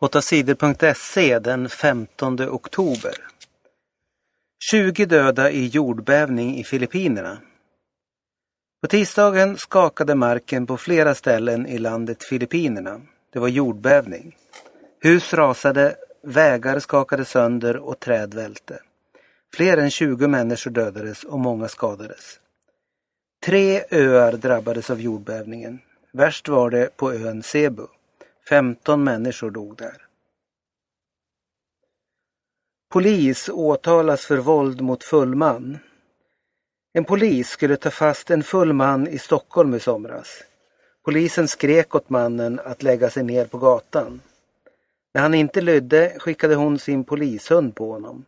8sidor.se den 15 oktober. 20 döda i jordbävning i Filippinerna. På tisdagen skakade marken på flera ställen i landet Filippinerna. Det var jordbävning. Hus rasade, vägar skakade sönder och träd välte. Fler än 20 människor dödades och många skadades. Tre öar drabbades av jordbävningen. Värst var det på ön Cebu. 15 människor dog där. Polis åtalas för våld mot full man. En polis skulle ta fast en full man i Stockholm i somras. Polisen skrek åt mannen att lägga sig ner på gatan. När han inte lydde skickade hon sin polishund på honom.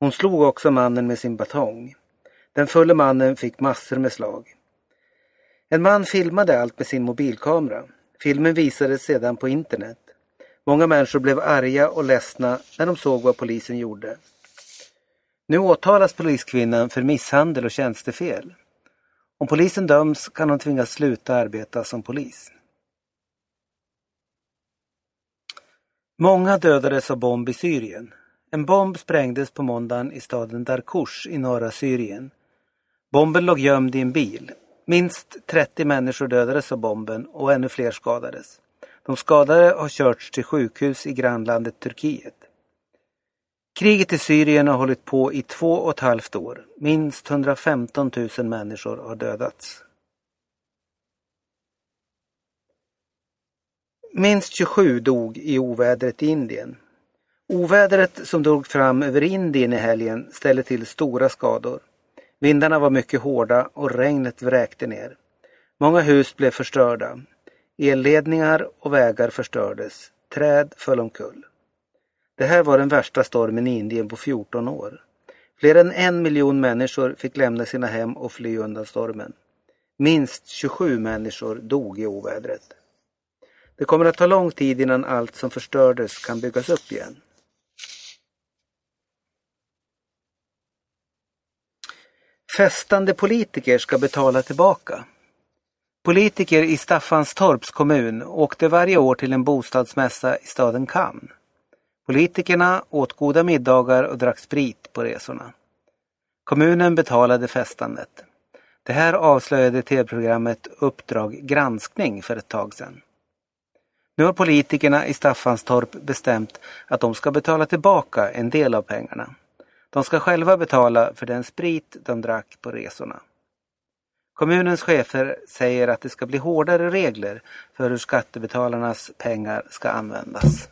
Hon slog också mannen med sin batong. Den fulle mannen fick massor med slag. En man filmade allt med sin mobilkamera. Filmen visades sedan på internet. Många människor blev arga och ledsna när de såg vad polisen gjorde. Nu åtalas poliskvinnan för misshandel och tjänstefel. Om polisen döms kan hon tvingas sluta arbeta som polis. Många dödades av bomb i Syrien. En bomb sprängdes på måndagen i staden Darkush i norra Syrien. Bomben låg gömd i en bil. Minst 30 människor dödades av bomben och ännu fler skadades. De skadade har körts till sjukhus i grannlandet Turkiet. Kriget i Syrien har hållit på i två och ett halvt år. Minst 115 000 människor har dödats. Minst 27 dog i ovädret i Indien. Ovädret som drog fram över Indien i helgen ställde till stora skador. Vindarna var mycket hårda och regnet vräkte ner. Många hus blev förstörda. Elledningar och vägar förstördes. Träd föll omkull. Det här var den värsta stormen i Indien på 14 år. Fler än en miljon människor fick lämna sina hem och fly undan stormen. Minst 27 människor dog i ovädret. Det kommer att ta lång tid innan allt som förstördes kan byggas upp igen. Festande politiker ska betala tillbaka. Politiker i Staffanstorps kommun åkte varje år till en bostadsmässa i staden Cannes. Politikerna åt goda middagar och drack sprit på resorna. Kommunen betalade festandet. Det här avslöjade tv-programmet Uppdrag granskning för ett tag sedan. Nu har politikerna i Staffanstorp bestämt att de ska betala tillbaka en del av pengarna. De ska själva betala för den sprit de drack på resorna. Kommunens chefer säger att det ska bli hårdare regler för hur skattebetalarnas pengar ska användas.